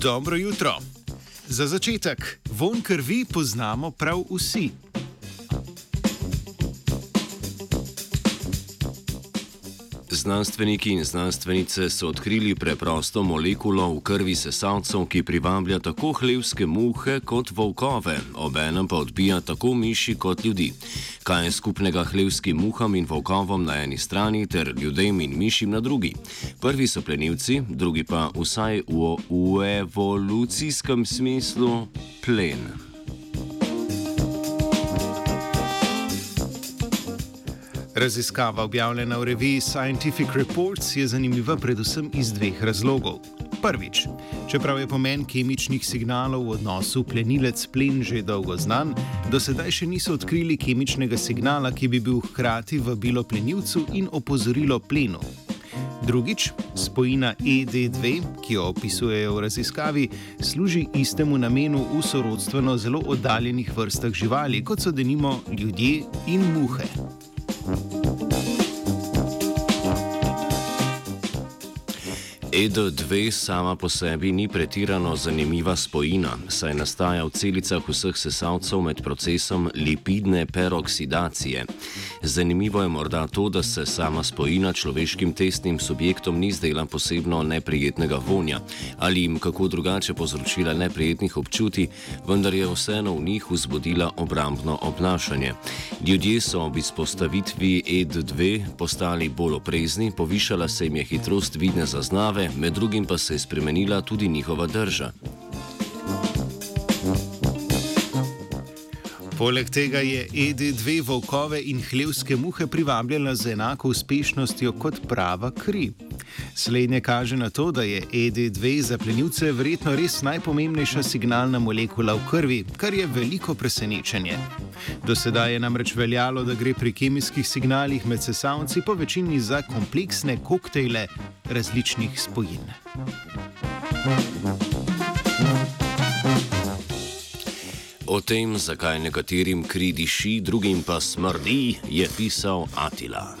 Dobro jutro. Za začetek, von krvi poznamo prav vsi. Znanstveniki in znanstvenice so odkrili preprosto molekulo v krvi sesalcev, ki privablja tako hlevske muhe kot volkove, obenem pa odbija tako miši kot ljudi. Kaj je skupnega hlevskim muham in volkovom na eni strani ter ljudem in mišim na drugi? Prvi so plenilci, drugi pa vsaj v, v evolucijskem smislu plen. Raziskava, objavljena v reviji Scientific Reports, je zanimiva predvsem iz dveh razlogov. Prvič, čeprav je pomen kemičnih signalov v odnosu plenilec-plen že dolgo znan, do sedaj še niso odkrili kemičnega signala, ki bi bil hkrati vabilo plenilcu in opozorilo plenu. Drugič, spojina ED2, ki jo opisujejo v raziskavi, služi istemu namenu v sorodstveno zelo oddaljenih vrstah živali, kot so denimo ljudje in muhe. Mm-hmm. ED2 sama po sebi ni pretirano zanimiva spojina, saj nastaja v celicah vseh sesalcev med procesom lipidne peroksidacije. Zanimivo je morda to, da se sama spojina človeškim testnim subjektom ni zdela posebno neprijetnega vonja ali jim kako drugače povzročila neprijetnih občuti, vendar je vseeno v njih vzbudila obrambno obnašanje. Ljudje so ob izpostavitvi ED2 postali bolj oprezni, povišala se jim je hitrost vidne zaznave, med drugim pa se je spremenila tudi njihova drža. Poleg tega je ED2 volkove in hlevske muhe privabljala z enako uspešnostjo kot prava kri. Slednje kaže na to, da je ED2 za plenilce verjetno res najpomembnejša signalna molekula v krvi, kar je veliko presenečenje. Do sedaj je namreč veljalo, da gre pri kemijskih signalih med sesalci po večini za kompleksne koktejle različnih spojin. O tem, zakaj nekaterim kri diši, drugim pa smrdi, je pisal Atila.